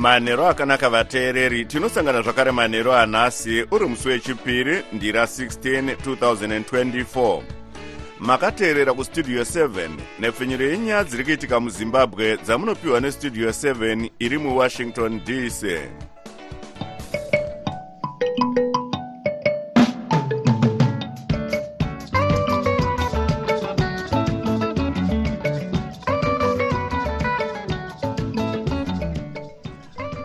manhero akanaka vateereri tinosangana zvakare manhero anhasi uri musi wechipiri ndira 16 2024 makateerera kustudio 7 nepfenyuro yenyaya dziri kuitika muzimbabwe dzamunopiwa nestudio 7 iri muwashington dc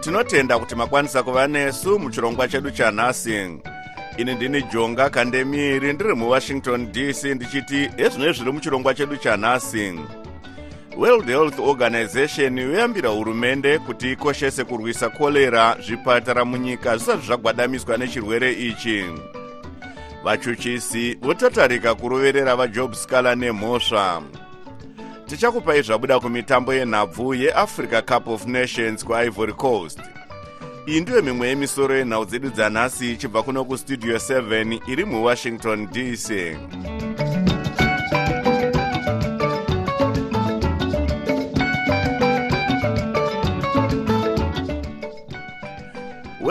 tinotenda kuti makwanisa kuva nesu muchirongwa chedu chanhasi ini ndini jonga kandemiri ndiri muwashington dc ndichiti ezvinoi zviri muchirongwa chedu chanhasi world health organization yoyambira hurumende kuti ikoshese kurwisa korera zvipatara munyika zvisati zvagwadamiswa nechirwere ichi. Vachuchisi votatarika kuroverera vajob scaler nemhosva tichakupai zvabuda kumitambo yenhabvu yeafrica cup of nations kuivory coast. Iyi ndiyo mimwe yemisoro yenhau dzedu dzanhasi ichibva kuno kustudio 7 iri muwashington dc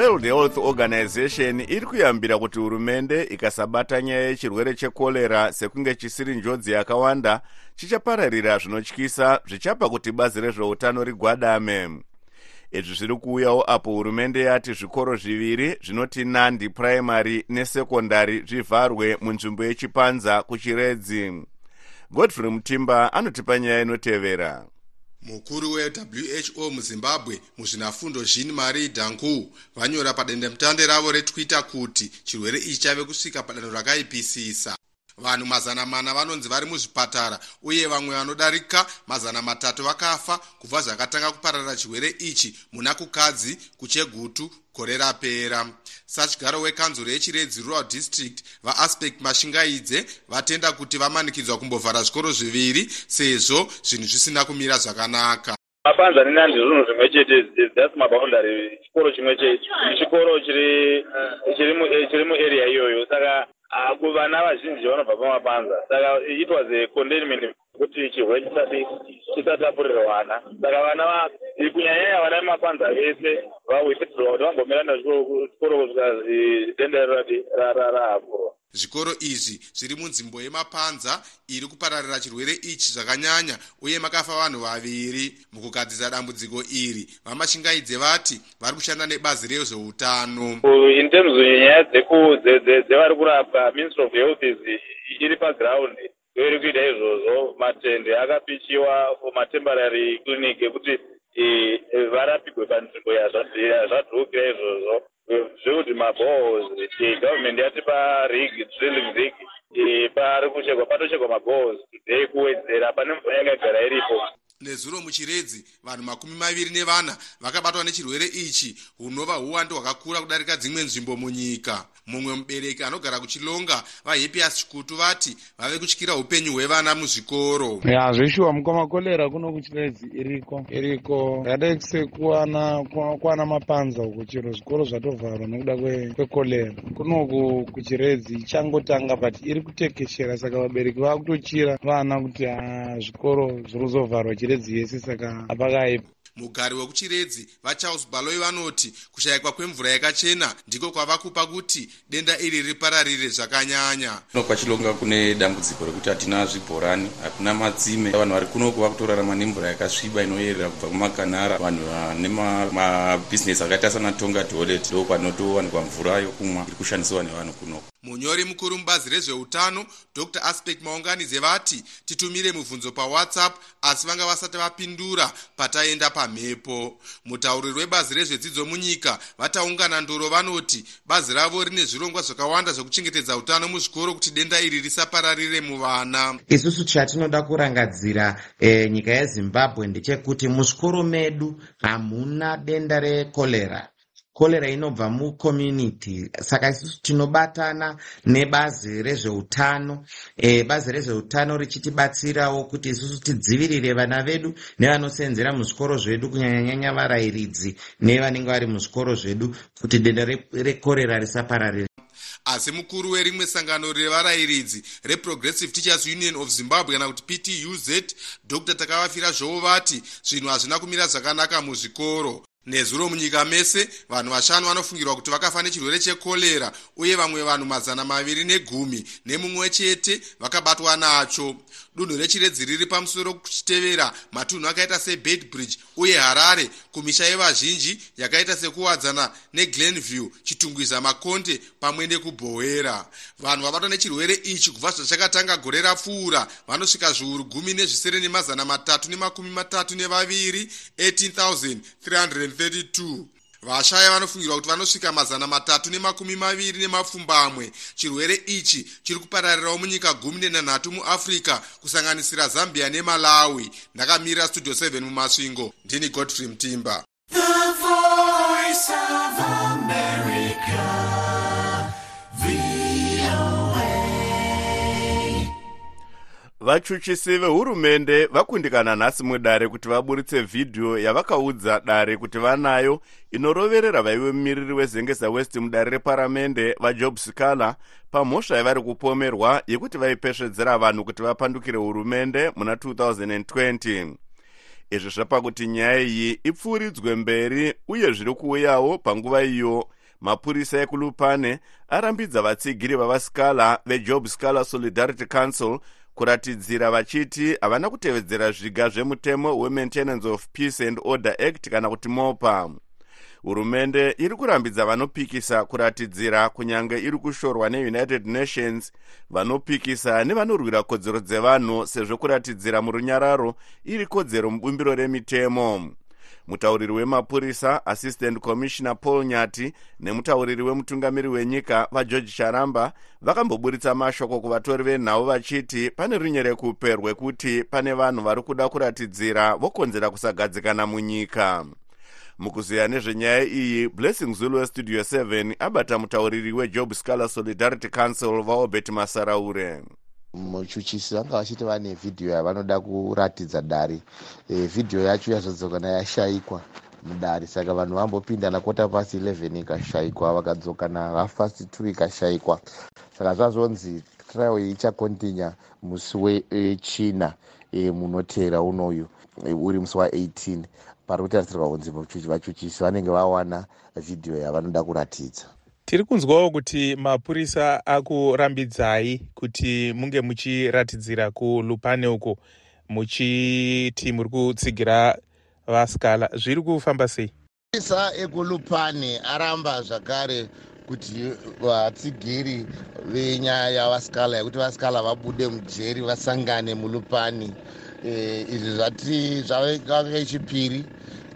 world health organization iri kuyambira kuti hurumende ikasabata nyaya yechirwere chekorera sekunge chisiri njodzi yakawanda chichapararira zvinotyisa zvichapa kuti bazi rezveutano rigwadame. Izvi zviri kuuyawo apo hurumende yati zvikoro zviviri zvinoti nandi puraimary nesekondari zvivharwe munzvimbo yechipanza kuchiredzi. Godfrey mutimba anotipa nyaya inotevera mukuru wewho muzimbabwe muzvinafundo jean marie danku vanyora padendemutande ravo retwitter kuti chirwere ichi chave kusvika padanho rakaipisisa vanhu mazana mana vanonzi vari muzvipatara uye vamwe vanodarika mazana matatu vakafa kubva zvakatanga kupararira chirwere ichi muna kukadzi kuchegutu gore rapera satyigaro wekanzuro yechiredzi rural district vaaspect mashingaidze vatenda kuti vamanikidzwa kumbovhara zvikoro zviviri sezvo zvinhu zvisina kumira zvakanaka. Mapanza nenandi zvinhu zvimwe chete thats maboundary? Chikoro chimwe chete. Chikoro chiri muarea iyoyo. Saka vana vazhinji vanobva pamapanza saka it was a containment kuti chirwere chisati chisatapurirwana. Saka vana kunyanyanya vana vemapanza vese vawithdraw kuti vangomira nachikoro kusvika denda rahapurwa zvikoro izvi zviri munzvimbo yemapanza iri kupararira chirwere ichi zvakanyanya uye makafa vanhu vaviri mukugadzisa dambudziko iri. Vamashingaidze vati vari kushanda nebazi rezveutano. In terms nyaya dzevari kurapwa ministry of health iri paground iri kuita izvozvo. Matende akapichiwa for matemporary clinic ekuti varapigwe panzvimbo yazvadhukira izvozvo. Zvekuti mabohos government yatipa rig drilling rig pari kuchekwa patochekwa mabohos today kuwedzera pane mvura yakagara iripo. Nezuro muchiredzi vanhu makumi maviri nevana vakabatwa nechirwere ichi hunova uwando hwakakura kudarika dzimwe nzvimbo munyika mumwe mubereki anogara kuchilonga vahepias chikutu vati vave kutyira upenyu hwevana muzvikoro. Ya zveshuwa mukwamakorera kuno kuchiredzi iriko? Iriko. Yadai sekuwana kuwana mapanza uko chero zvikoro zvatovharwa nekuda kwekorera kunoku kuchiredzi ichangotanga but iri kutekeshera saka vabereki vava kutochira vana kuti ha zvikoro zviri kuzovharwa chiredzi yese saka hapakaipa mugari wekuchiredzi vacharles baloi vanoti kushayikwa kwemvura yakachena ndiko kwava kupa kuti denda iri ripararire zvakanyanya. Kuno kwachilonga kune dambudziko rekuti hatina zvibhorani hakuna matsime vanhu vari kuno kuva kutorarama nemvura yakasviba inoyerera kubva kumakanara vanhu vane mabhizinesi akaita sanatonga toilet ndo kwanotowanikwa mvura yokumwa iri kushandisiwa nevanhu kunoko munyori mukuru mubazi rezveutano dr. Aspect maunganidze vati titumire mubvunzo pawhatsapp asi vanga vasati vapindura pataenda pamhepo. Mutauriri webazi rezvedzidzo munyika vataungana ndoro vanoti bazi ravo rine zvirongwa zvakawanda zvekuchengetedza utano muzvikoro kuti denda iri risapararire muvana. Isusu chatinoda kurangadzira e, nyika yezimbabwe ndechekuti muzvikoro medu hamuna denda rekorera korera inobva mucommunity. Saka isusu tinobatana nebazi rezveutano. E, bazi rezveutano richitibatsirawo kuti isusu tidzivirire vana vedu nevanosenzera muzvikoro zvedu kunyanyanyanya varayiridzi nevanenge vari muzvikoro zvedu kuti denda rekorera risapararira. Asi mukuru werimwe sangano revarayiridzi reprogressive teachers union of zimbabwe kana kuti ptuz dr takavafira zvovo vati zvinhu hazvina kumira zvakanaka muzvikoro nezuro munyika mese vanhu vashanu vanofungirwa kuti vakafa nechirwere chekorera uye vamwe vanhu mazana maviri negumi nemumwe chete vakabatwa nacho dunhu rechiredzi riri pamusoro kuchitevera matunhu akaita sebedbridge uye harare kumisha yevazhinji yakaita sekuwadzana neglenview chitungwiza makonde pamwe nekubhowera vanhu vabatwa nechirwere ichi kubva zvachakatanga gore rapfuura vanosvika zviuru gumi nezvisere nemazana matatu nemakumi matatu nevaviri 18332 vashaya vanofungirwa kuti vanosvika mazana matatu nemakumi maviri nemapfumbamwe. Chirwere ichi chiri kupararirawo munyika gumi nenhanhatu muafrica kusanganisira zambia nemalawi. Ndakamirira studio 7 mumasvingo. Ndini godfrey mtimba vachuchisi vehurumende vakundikana nhasi mudare kuti vaburitse vhidhiyo yavakaudza dare kuti vanayo inoroverera vaive mumiriri wezengesa west mudare reparamende vajob scala pamhosva yavari kupomerwa yekuti vaipesvedzera vanhu kuti vapandukire hurumende muna 2020 izvi zvapa kuti nyaya iyi ipfuuridzwe mberi uye zviri kuuyawo panguva iyo mapurisa ekulupane arambidza vatsigiri vavascala vejob scala solidarity council kuratidzira vachiti havana kutevedzera zviga zvemutemo wemaintenance of peace and order act kana kuti mopa. Hurumende iri kurambidza vanopikisa kuratidzira kunyange iri kushorwa neunited nations vanopikisa nevanorwira kodzero dzevanhu sezvo kuratidzira murunyararo iri kodzero mubumbiro remitemo mutauriri wemapurisa assistant commissioner paul nyati nemutauriri wemutungamiri wenyika vageorge charamba vakamboburitsa mashoko kuvatori venhau vachiti pane runyerekupe rwekuti pane vanhu vari kuda kuratidzira vokonzera kusagadzikana munyika. Mukuziya nezvenyaya iyi blessing zulu westudio 7 abata mutauriri wejob scalar solidarity council vaobert masaraure muchuchisi vanga vachiti vane vhidhiyo yavanoda kuratidza dare e, vhidhiyo yacho yazvodzokana yashayikwa mudare saka vanhu vambopindana kota pasi 11 ikashayikwa vakadzokana hafast 2 ikashayikwa. Saka zvazvonzi trial iyi ichakontinya musi wechina e, munotera unoyu e, uri musi wa18 pari kutarisirwa kunzi vachuchisi vanenge vawana vhidhiyo yavanoda kuratidza tiri kunzwawo kuti mapurisa akurambidzai kuti munge muchiratidzira kulupane uko muchiti muri kutsigira vascala zviri kufamba sei? Mapurisa ekulupane aramba zvakare kuti vatsigiri venyaya yavascala yekuti vascala vabude mujeri vasangane mulupani e, izvi zvati zvavanga yechipiri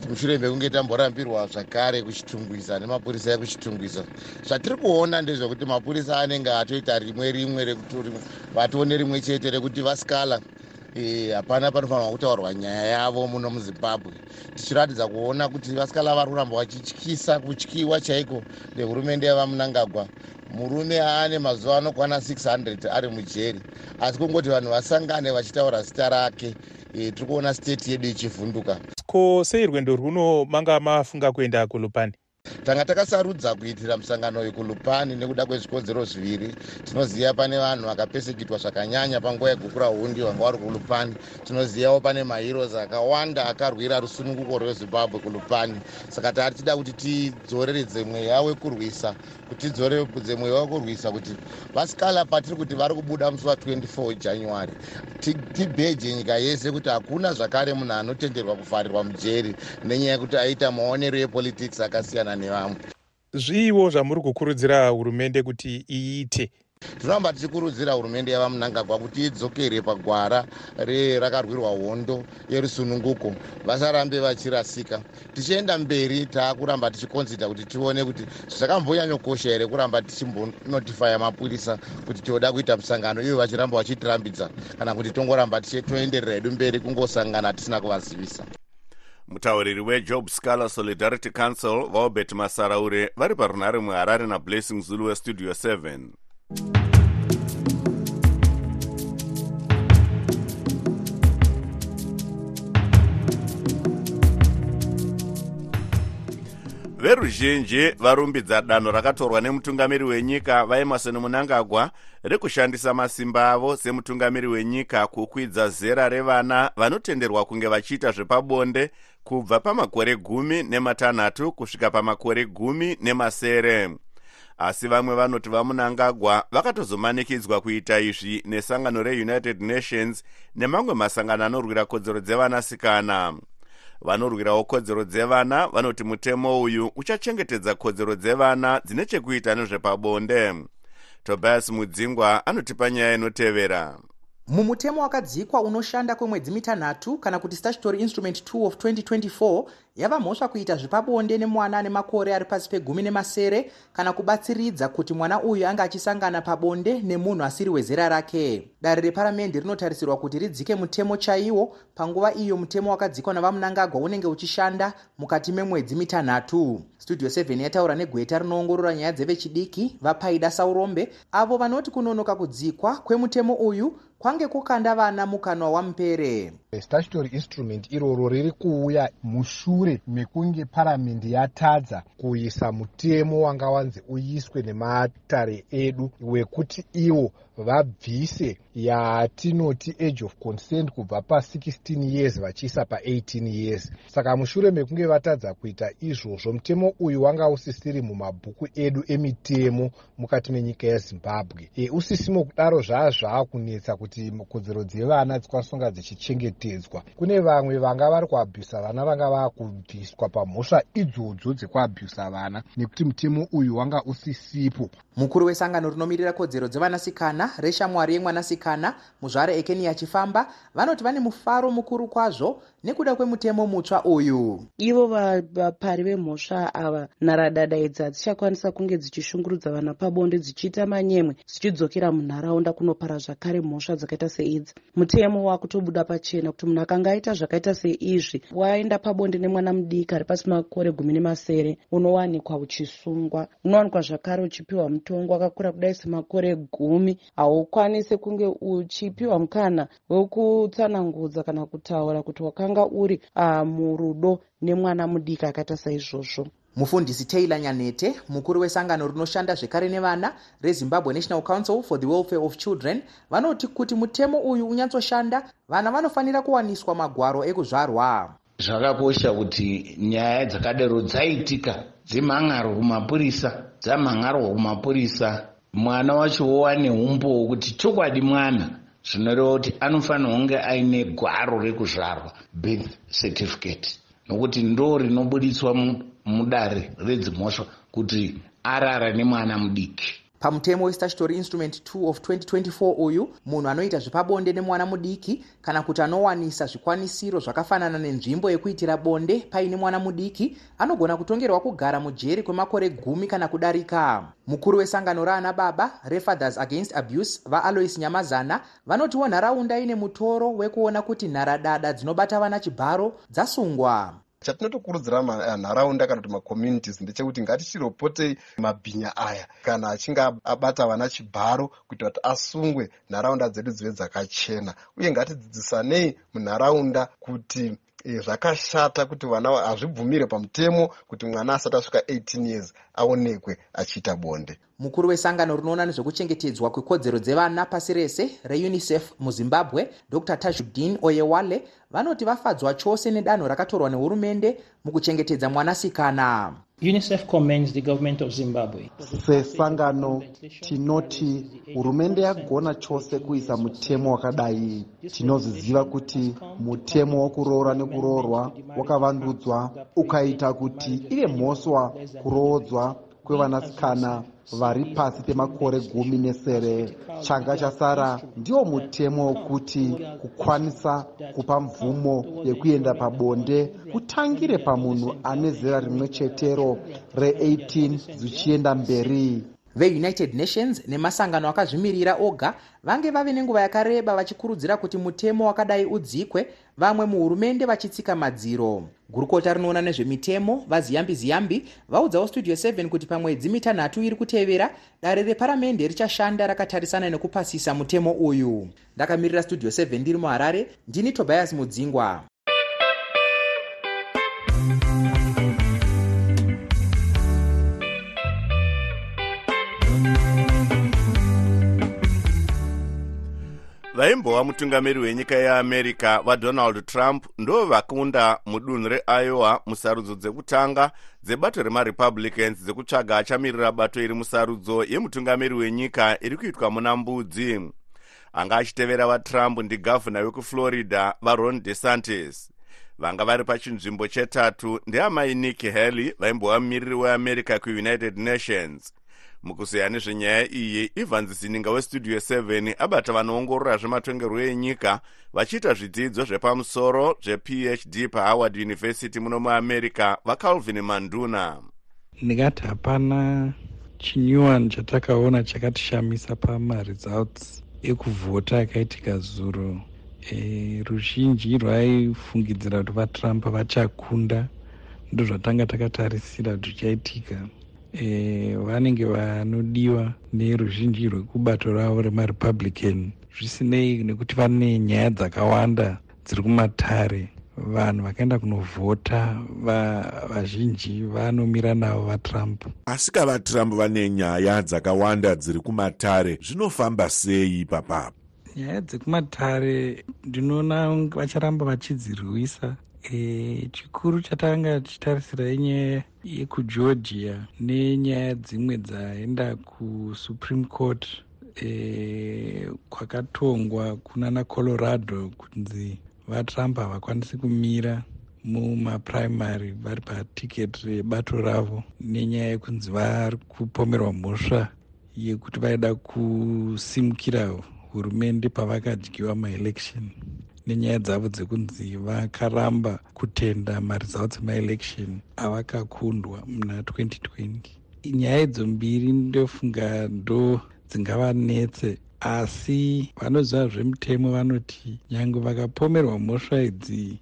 mushure mekunge tamborambirwa zvakare kuchitungwiza nemapurisa ekuchitungwiza zvatiri kuona ndezvekuti mapurisa anenge atoita rimwe rimwe rekuti vatione rimwe chete rekuti vascala hapana panofanirwa kutaurwa nyaya yavo muno muzimbabwe. Tichiratidza kuona kuti vascala vari kuramba vachityisa kutyiwa chaiko nehurumende yavamunangagwa murume aane mazuva anokwana 600 ari mujeri asi kungoti vanhu vasangane vachitaura zita rake e, tiri kuona state yedu ichivhunduka. Ko sei rwendo rwuno manga mafunga kuenda kulupani? Tanga takasarudza kuitira musangano uyu kulupani nekuda kwezvikonzero zviviri. Tinoziva pane vanhu vakapesekitwa zvakanyanya panguva yegukura hundi vanga vari kulupani. Tinozivawo pane maheroes akawanda akarwira rusununguko rwezimbabwe kulupani. Saka tari tida kuti tidzoreredze mweya wekurwisa kuti tidzoreredze mweya wekurwisa kuti vasikala patiri kuti vari kubuda musi wa24 january tibheje nyika yese kuti hakuna zvakare munhu anotenderwa kuvharirwa mujeri nenyaya yekuti aita maonero epolitics akasiyana nevamwe. Zviiwo zvamuri kukurudzira hurumende kuti iite tinoramba tichikurudzira hurumende yavamunangagwa kuti idzokere pagwara rakarwirwa hondo yerusununguko. Vasarambe vachirasika. Tichienda mberi taakuramba tichikonzida kuti tione kuti zvakambonyanyokosha here kuramba tichimbonotifaya mapurisa kuti tioda kuita musangano ivo vachiramba vachitirambidza kana kuti tongoramba toenderera hedu mberi kungosangana tisina kuvazivisa. Mutauriri wejob scalar solidarity council vaobert masaraure vari parunhare muharare nablessing zulu westudio 7 veruzhinji varumbidza danho rakatorwa nemutungamiri wenyika vaemarson munangagwa rekushandisa masimba avo semutungamiri wenyika kukwidza zera revana vanotenderwa kunge vachiita zvepabonde kubva pamakore gumi nematanhatu kusvika pamakore gumi nemasere asi vamwe vanoti vamunangagwa vakatozomanikidzwa kuita izvi nesangano reunited nations nemamwe masangano anorwira kodzero dzevanasikana. Vanorwirawo kodzero dzevana vanoti mutemo uyu uchachengetedza kodzero dzevana dzine chekuita nezvepabonde. Tobias mudzingwa anotipa nyaya inotevera mumutemo wakadzikwa unoshanda kwemwedzi mitanhatu kana kuti statutory instrument 2 of 2024 yava mhosva kuita zvepabonde nemwana ane makore ari pasi pegumi nemasere kana kubatsiridza kuti mwana uyu ange achisangana pabonde nemunhu asiri wezera rake. Dare reparamende rinotarisirwa kuti ridzike mutemo chaiwo panguva iyo mutemo wakadzikwa navamunangagwa unenge uchishanda mukati memwedzi mitanhatu. Studio 7 yataura negweta rinoongorora nyaya dzevechidiki vapaida saurombe avo vanoti kunonoka kudzikwa kwemutemo uyu kwange kukanda vana mukanwa wamupere statutory instrument iroro riri kuuya mushure mekunge paramende yatadza kuisa mutemo wanga wanzi uiswe nematare edu wekuti iwo vabvise yatinoti age of consent kubva pa16 years vachiisa pa18 years. Saka mushure mekunge vatadza kuita izvozvo mutemo uyu wanga usisiri mumabhuku edu emitemo mukati menyika yezimbabwe. E, usisimo kudaro zvaa zvaakunetsa kuti kodzero dzevana dzikwanisonga dzichichengetedzwa. Kune vamwe vanga vari kuabhusa vana vanga vaakubviswa pamhosva idzodzo dzekuabhusa vana nekuti mutemo uyu wanga usisipo. Mukuru wesangano rinomirira kodzero dzevanasikana reshamwari yemwanasikana muzvare ekeni achifamba vanoti vane mufaro mukuru kwazvo nekuda kwemutemo mutsva uyu. Ivo vapari vemhosva ava nharadada idzi hadzichakwanisa kunge dzichishungurudza vana pabonde dzichiita manyemwe dzichidzokera munharaunda kunopara zvakare mhosva dzakaita seidzi. Mutemo wakutobuda pachena kuti munhu akanga aita zvakaita seizvi waenda pabonde nemwana mudiki ari pasi makore gumi nemasere unowanikwa uchisungwa. Unowanikwa zvakare uchipiwa mutongo wakakura kudai semakore gumi. Haukwanisi kunge uchipiwa mukana wekutsanangudza kana kutaura kuti wakanga uri uh, murudo nemwana mudiki akaita saizvozvo. Mufundisi taylor nyanete mukuru wesangano rinoshanda zvekare nevana rezimbabwe national council for the welfare of children vanoti kuti mutemo uyu unyatsoshanda vana vanofanira kuwaniswa magwaro ekuzvarwa. Zvakakosha kuti nyaya dzakadaro dzaitika dzemhan'aro kumapurisa dzamhan'arwa kumapurisa mwana wacho wowane umbo hwokuti chokwadi mwana zvinoreva kuti anofanira kunge aine gwaro rekuzvarwa birth certificate. Nokuti ndo rinobuditswa mudare redzimhosva kuti arara nemwana mudiki pamutemo westatutory instrument 2 of 2024 uyu munhu anoita zvepabonde nemwana mudiki kana kuti anowanisa zvikwanisiro zvakafanana nenzvimbo yekuitira bonde paine mwana mudiki anogona kutongerwa kugara mujeri kwemakore gumi kana kudarika. Mukuru wesangano raana baba refathers against abuse vaalois nyamazana vanotiwo nharaunda ine mutoro wekuona kuti nharadada dzinobata vana chibharo dzasungwa chatinotokurudzira nharaunda kana kuti macommunities ndechekuti ngatichiripotei mabhinya aya kana achinge abata vana chibharo kuitira kuti asungwe nharaunda dzedu dzive dzakachena. Uye ngatidzidzisanei munharaunda kuti zvakashata kuti vana hazvibvumire pamutemo kuti mwana asati asvika 18 years aonekwe achiita bonde. Mukuru wesangano rinoona nezvekuchengetedzwa kwekodzero dzevana pasi rese reunicef muzimbabwe dr. Tajudin oyewale vanoti vafadzwa chose nedanho rakatorwa nehurumende mukuchengetedza mwanasikana unicef commends the government of zimbabwe. Sesangano tinoti hurumende yagona chose kuisa mutemo wakadai. Tinoziziva kuti mutemo wokuroora nekuroorwa wakavandudzwa ukaita kuti ive mhosva kuroodzwa kwevanasikana vari pasi pemakore gumi nesere. Changa chasara ndiwo mutemo wokuti kukwanisa kupa mvumo yekuenda pabonde kutangire pamunhu ane zera rimwe chetero re18 zvichienda mberi veunited nations nemasangano akazvimirira oga vange vave nenguva yakareba vachikurudzira kuti mutemo wakadai udzikwe vamwe muhurumende vachitsika madziro. Gurukota rinoona nezvemitemo vaziyambi ziyambi vaudzawo studio 7 kuti pamwedzi mitanhatu iri kutevera dare reparamende richashanda rakatarisana nekupasisa mutemo uyu. Ndakamirira studio 7 ndiri muharare ndini tobias mudzingwa vaimbova mutungamiri wenyika yeamerica vadonald trump ndo vakunda mudunhu reiowa musarudzo dzekutanga dzebato remarepublicans dzekutsvaga achamirira bato iri musarudzo yemutungamiri wenyika iri kuitwa muna mbudzi. Anga achitevera vatrump ndigavhuna wekuflorida varon desantis. Vanga vari pachinzvimbo chetatu ndeamai nick haley vaimbova mumiriri weamerica kuunited nations mukuzeya nezvenyaya iyi evans zininga westudio 7 abata vanoongorora zvematongerwo enyika vachiita zvidzidzo zvepamusoro zvephd pahoward university muno muamerica vacalvin manduna. Ndingati hapana chinyuwani chatakaona chakatishamisa pamaresults ekuvhota akaitika zuro. E, ruzhinji rwaifungidzira kuti vatrump vachakunda ndozvatanga takatarisira kuti zvichaitika vanenge vanodiwa neruzhinji rwekubato ravo remarepublican zvisinei nekuti vane nyaya dzakawanda dziri kumatare vanhu vakaenda kunovhota vazhinji va vanomira navo vatrump. Asi ka vatrump vane nyaya dzakawanda dziri kumatare zvinofamba sei ipapapo? Nyaya dzekumatare ndinoona vacharamba vachidzirwisa e, chikuru chatanga tichitarisira inyaya yekugeorgia nenyaya dzimwe dzaenda kusupreme court e, kwakatongwa kunana colorado kunzi vatrump havakwanisi kumira mumapuraimary vari patiketi rebato ravo nenyaya yekunzi vari kupomerwa mhosva yekuti vaida kusimukira hurumende pavakadyiwa maelection nenyaya dzavo dzekunzi vakaramba kutenda maresults emaelection avakakundwa muna 2020 nyaya idzo mbiri ndofunga ndo dzingavanetse asi vanoziva zvemutemo vanoti nyange vakapomerwa mhosva idzi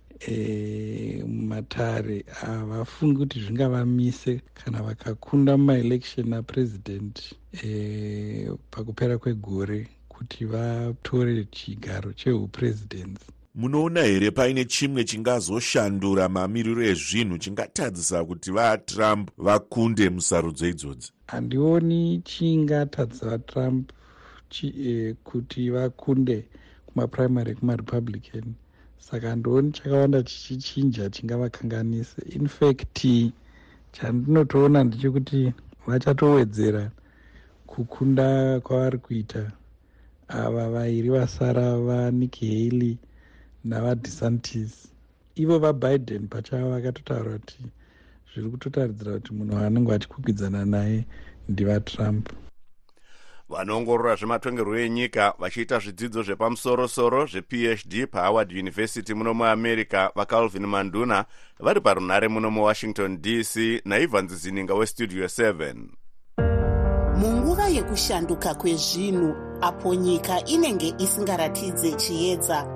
mumatare e, havafungi kuti zvingavamise kana vakakunda mumaelection apresident e, pakupera kwegore kuti vatore chigaro cheupresidency munoona here paine chimwe chingazoshandura mamiriro ezvinhu chingatadzisa kuti vatrump vakunde musarudzo idzodzi? Handioni chingatadzisa vatrump chi, eh, kuti vakunde kumapuraimary ekumarepublican saka handioni chakawanda chichichinja chingavakanganise. Infact chandinotoona ndechekuti vachatowedzera kukunda kwavari kuita. Ava vairi vasara vaniki haley navadesantis. Ivo vabiden pachavo vakatotaura kuti zviri kutotaridzira kuti munhu waanenge vachikwikwidzana naye ndivatrump vanoongorora zvematongerwo enyika vachiita zvidzidzo zvepamusorosoro zvephd pahoward university muno muamerica vacalvin manduna vari parunhare muno muwashington dc naivans zininga westudio 7 munguva yekushanduka kwezvinhu apo nyika inenge isingaratidze chiedza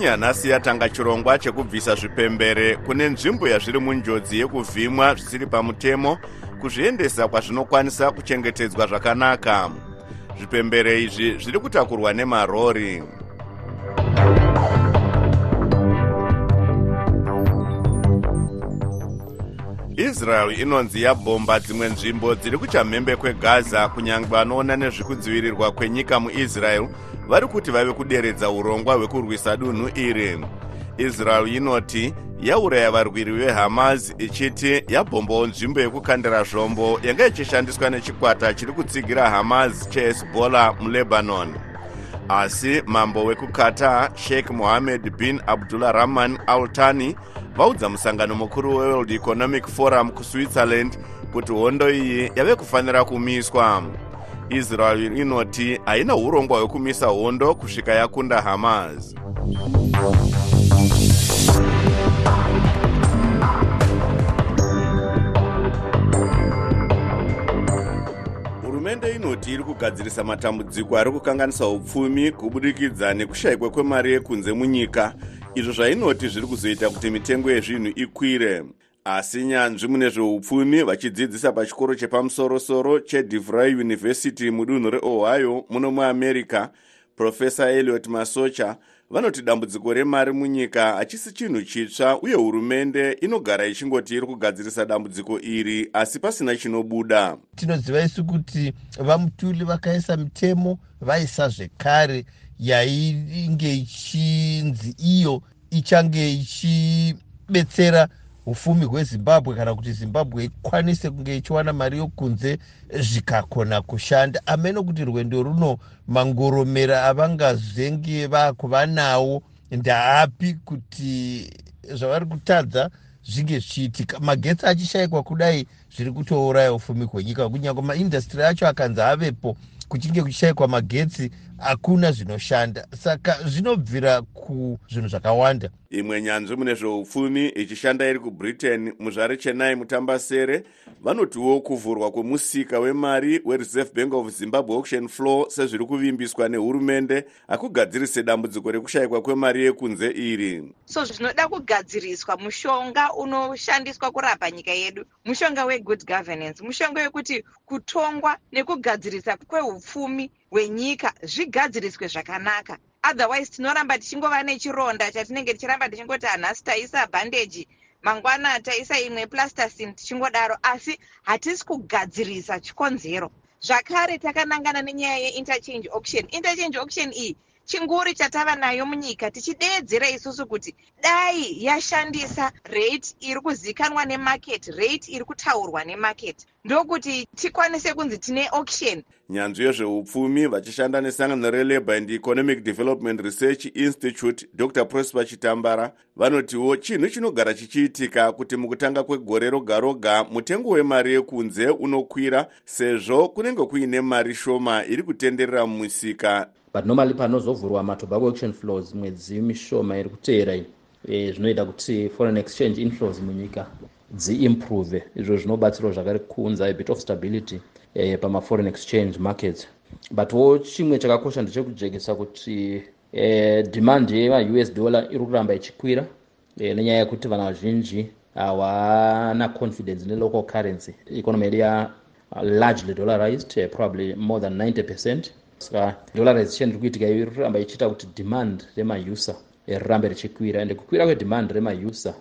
kenya nanyasi yatanga chirongwa chekubvisa zvipembere kune nzvimbo yazviri munjodzi yekuvhimwa zvisiri pamutemo kuzviendesa kwazvinokwanisa kuchengetedzwa zvakanaka. Zvipembere izvi zviri kutakurwa nemarori. Israel inonzi yabhomba dzimwe nzvimbo dziri kuchamhembe kwegaza kunyange vanoona nezvekudzivirirwa kwenyika muisrael vari kuti vave kuderedza urongwa hwekurwisa dunhu iri. Israel inoti yauraya varwiri vehamas ichiti yabhombawo nzvimbo yekukandira zvombo yanga ichishandiswa nechikwata chiri kutsigira hamas chehezbollah mulebanon. Asi mambo wekuqatar sheikh mohammed bin abdullah rahman al thani vaudza musangano mukuru weworld economic forum kuswitzerland kuti hondo iyi yave kufanira kumiswa israel inoti haina urongwa hwekumisa hondo kusvika yakunda hamas. Hurumende inoti iri kugadzirisa matambudziko ari kukanganisa upfumi kubudikidza nekushayikwa kwemari yekunze munyika. Izvo zvainoti zviri kuzoita kuti mitengo yezvinhu ikwire asi nyanzvi mune zveupfumi vachidzidzisa pachikoro chepamusorosoro chedevry university mudunhu reohio muno muamerica profesa eliot masocha vanoti dambudziko remari munyika hachisi chinhu chitsva uye hurumende inogara ichingoti iri kugadzirisa dambudziko iri asi pasina chinobuda. Tinoziva isu kuti vamutuli vakaisa mitemo vaisa zvekare yainge ichinzi iyo ichange ichibetsera ufumi hwezimbabwe kana kuti zimbabwe ikwanise kunge ichiwana mari yokunze zvikakona kushanda. Ameno kuti rwendo runo mangoromera avangazenge vakuva nawo ndaapi kuti zvavari kutadza zvinge zvichiitika? Magetsi achishayikwa kudai zviri kutouraya ufumi hwenyika. Kunyange maindastry acho akanzi avepo kuchinge kuchishayikwa magetsi hakuna zvinoshanda. Saka zvinobvira kuzvinhu zvakawanda. Imwe nyanzvi mune zveupfumi ichishanda iri kubritain muzvare chenai mutambasere vanotiwo kuvhurwa kwemusika wemari wereserve bank of zimbabwe auction floor sezviri kuvimbiswa nehurumende hakugadzirise dambudziko rekushayikwa kwemari yekunze iri. So zvinoda kugadziriswa mushonga unoshandiswa kurapa nyika yedu mushonga wegood governance mushonga wekuti kutongwa nekugadzirisa kweupfumi hwenyika zvigadziriswe zvakanaka. Otherwise tinoramba tichingova nechironda chatinenge tichiramba tichingoti hanhasi taisa bhandeji mangwana taisa imwe plastasin tichingodaro asi hatisi kugadzirisa chikonzero. Zvakare takanangana nenyaya yeinterchange auction. Interchange auction iyi chinguri chatava nayo munyika tichideedzera isusu kuti dai yashandisa rate iri kuzikanwa nemarket rate iri kutaurwa nemarket. Ndokuti tikwanise kunzi tine auction. Nyanzvi yezveupfumi vachishanda nesangano relabour and economic development research institute dr. Prosper chitambara vanotiwo chinhu chinogara chichiitika kuti mukutanga kwegore roga roga mutengo wemari yekunze unokwira sezvo kunenge kuine mari shoma iri kutenderera mumisika but normally panozovhurwa matobacco auction flows mwedzi mishoma iri kuteera e, zvinoita kuti foreign exchange inflows munyika dziimprove. Izvo zvinobatsirawo zvakare kuunza a bit of stability e, pamaforeign exchange markets. Butwo chimwe chakakosha ndechekujekesa kuti e, demand yemaus dollar iri kuramba ichikwira e, nenyaya yekuti vanhu vazhinji hawana confidence nelocal currency. Economy yedu ya largely dollarized uh, probably more than 90 percent saka dollarization iri kuitika iyo iri kuramba ichiita kuti demand remausa rirambe richikwira. Ende kukwira kwedemand remausa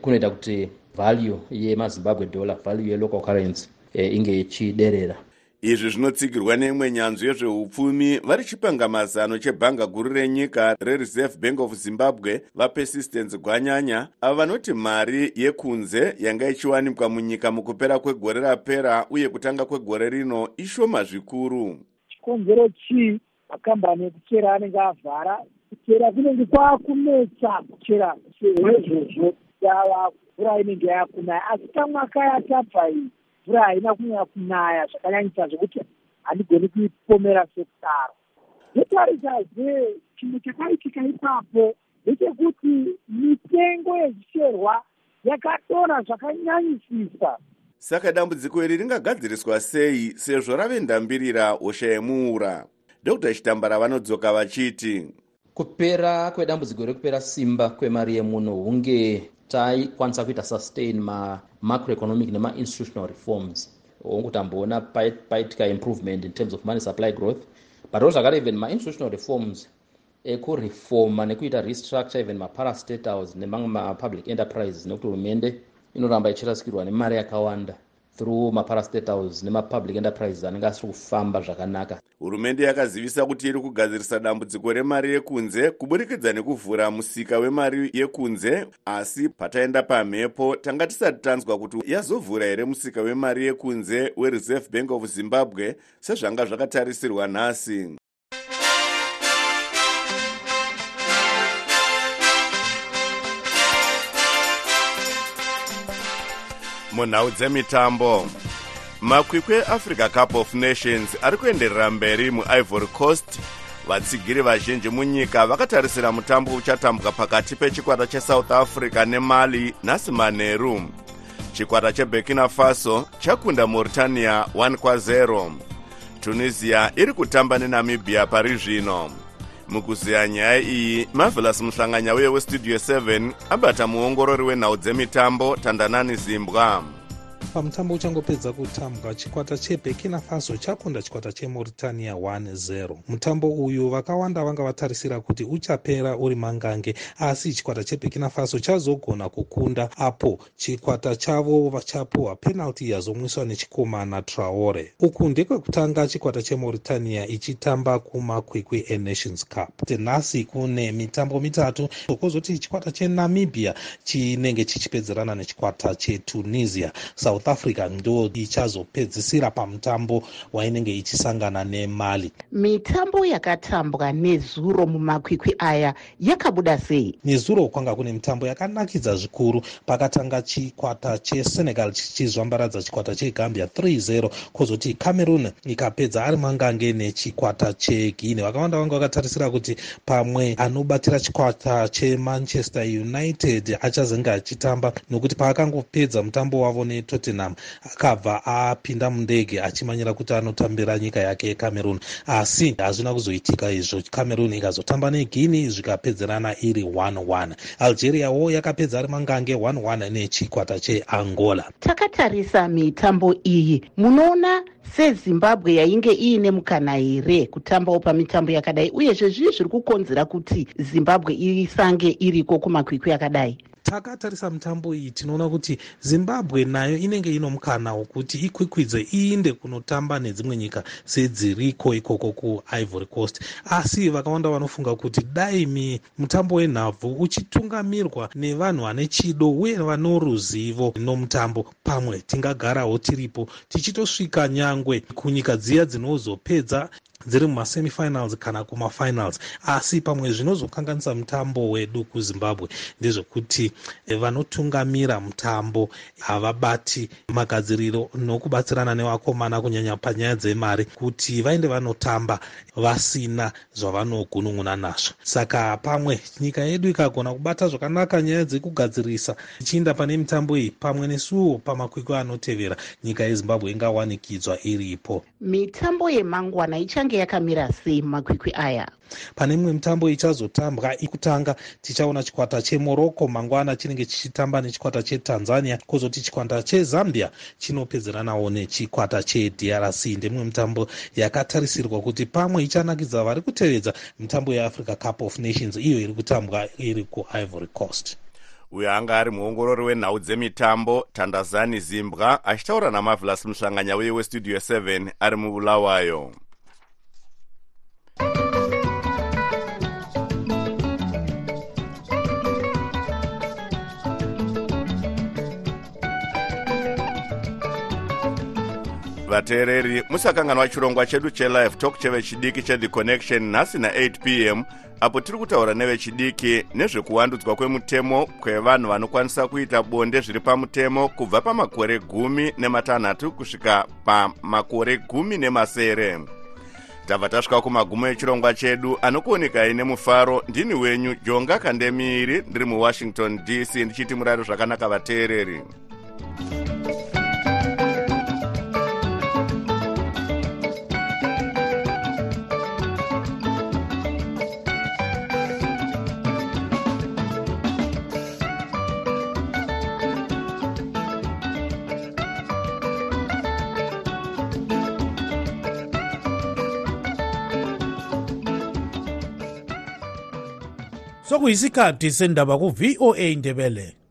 kunoita kuti value yemazimbabwe dollar value yelocal currency inge ichiderera. Izvi zvinotsigirwa neimwe nyanzvi yezveupfumi vari chipangamazano chebhanga guru renyika rereserve bank of zimbabwe vapersistence gwanyanya ava vanoti mari yekunze yanga ichiwanikwa munyika mukupera kwegore rapera uye kutanga kwegore rino ishoma zvikuru chikonzero chii makambani ekuchera anenge avhara. Kuchera kunenge kwaakunetsa kuchera sezvozvo yava mvura inenge yakunaya. Asi tamwaka yatabva iyi mvura haina kunyanya kunaya zvakanyanyisa zvokuti handigoni kuipomera sekudaro zvetarisazve chimwe chakaitika ipapo ndechekuti mitengo yezvicherwa yakadonha zvakanyanyisisa saka dambudziko iri ringagadziriswa sei sezvo rave ndambirira hosha yemuura dr. Chitambara vanodzoka vachiti kupera kwedambudziko rekupera simba kwemari yemunhu hunge taikwanisa kuita sustain mamacroeconomic nemainstitutional reforms. Hongu tamboona paitika improvement in terms of money supply growth but ozvakare even mainstitutional reforms ekurefoma nekuita restructure even maparastatals nemamwe mapublic enterprises nekuti hurumende inoramba ichirasikirwa nemari yakawanda through maparastatals nemapublic enterprises anenge asiri kufamba zvakanaka. Hurumende yakazivisa kuti iri kugadzirisa dambudziko remari yekunze kuburikidza nekuvhura musika wemari yekunze asi pataenda pamhepo tanga tisati tanzwa kuti yazovhura here musika wemari yekunze wereserve bank of zimbabwe sezvanga zvakatarisirwa nhasi munhau dzemitambo. Makwikwi eafrica cup of nations ari kuenderera mberi muivory coast. Vatsigiri vazhinji munyika vakatarisira mutambo uchatambwa pakati pechikwata chesouth africa nemali nhasi manheru chikwata cheburkina faso chakunda mauritania 1 kwa0 tunisia iri kutamba nenamibhia pari zvino mukuziya nyaya iyi marvelous muhlanganya uye westudio 7 abata muongorori wenhau dzemitambo tandanani zimbwa pamutambo uchangopedza kutambwa chikwata cheburkina faso chakunda chikwata chemauritania 1-0 mutambo uyu vakawanda vanga vatarisira kuti uchapera uri mangange asi chikwata cheburkina faso chazogona kukunda apo chikwata chavo chapuhwa penalty yazomwiswa nechikomana traore. Uku ndekwekutanga chikwata chemauritania ichitamba kumakwikwi enations cup. Tenhasi kune mitambo mitatu kwozoti chikwata chenamibhia chinenge chichipedzerana nechikwata chetunisia south africa ndo ichazopedzisira pamutambo wainenge ichisangana nemali. Mitambo yakatambwa nezuro mumakwikwi aya yakabuda sei? Nezuro kwanga kune mitambo yakanakidza zvikuru. Pakatanga chikwata chesenegal chichizvambaradza chikwata chegambia 3-0 kwozoti cameroon ikapedza ari mangange nechikwata cheguine vakawanda vanga vakatarisira kuti pamwe anobatira chikwata chemanchester united achazenge achitamba nokuti paakangopedza mutambo wavo netottenham akabva apinda mundege achimanyira kuti anotambira nyika yake yecameroon. Asi hazvina kuzoitika izvo. Cameroon ikazotamba neguini zvikapedzerana iri 11 algeriawo yakapedza ari mangange 11 nechikwata cheangola. Takatarisa mitambo iyi munoona sezimbabwe yainge iine mukana here kutambawo pamitambo yakadai? Uyezve zvii zviri kukonzera kuti zimbabwe isange iriko kumakwikwi akadai takatarisa mitambo iyi tinoona kuti zimbabwe nayo inenge ino mukana wokuti ikwikwidze iinde kunotamba nedzimwe nyika sedziriko ikoko kuivory coast. Asi vakawanda vanofunga kuti dai mutambo wenhabvu uchitungamirwa nevanhu vane chido uye vano ruzivo nomutambo. Pamwe tingagarawo tiripo tichitosvika nyangwe kunyika dziya dzinozopedza dziri mumasemifinals kana kumafinals. Asi pamwe zvinozokanganisa mutambo wedu kuzimbabwe ndezvekuti vanotungamira mutambo havabati magadziriro nokubatsirana nevakomana kunyanya panyaya dzemari kuti vainde vanotamba vasina zvavanogunun'una nazvo. Saka pamwe nyika yedu ikagona kubata zvakanaka nyaya dzekugadzirisa ichiinda pane mitambo iyi pamwe nesuwo pamakwikwi anotevera nyika yezimbabwe ingawanikidzwa iripo. Mitambo yemangwana ichange yakamira sei mumakwikwi aya? Pane imwe mitambo ichazotambwa ikutanga. Tichaona chikwata chemorocco. Mangwana chinenge chichitamba nechikwata chetanzania. Kwozoti chikwata chezambia chinopedzeranawo nechikwata chedrc. Ndemwe mitambo yakatarisirwa kuti pamwe ichanakidza vari kutevedza mitambo yeafrica cup of nations. Iyo iri kutambwa iri kuivory coast. Uyo anga ari muongorori wenhau dzemitambo tandazani zimbwa achitaura namavelas muhlanganya uye westudio 7 ari mubulawayo vateereri musakanganwa chirongwa chedu chelive talk chevechidiki chethi connection nhasi na8 p m apo tiri kutaura nevechidiki nezvekuwandudzwa kwemutemo kwevanhu vanokwanisa kuita bonde zviri pamutemo kubva pamakore gumi nematanhatu kusvika pamakore gumi nemasere. Tabva tasvika kumagumo echirongwa chedu anokuonekai nemufaro ndini wenyu jonga kandemiiri ndiri muwashington dc ndichiti murari zvakanaka vateereri sokuyisikhathi sendaba ku-voa ndebele.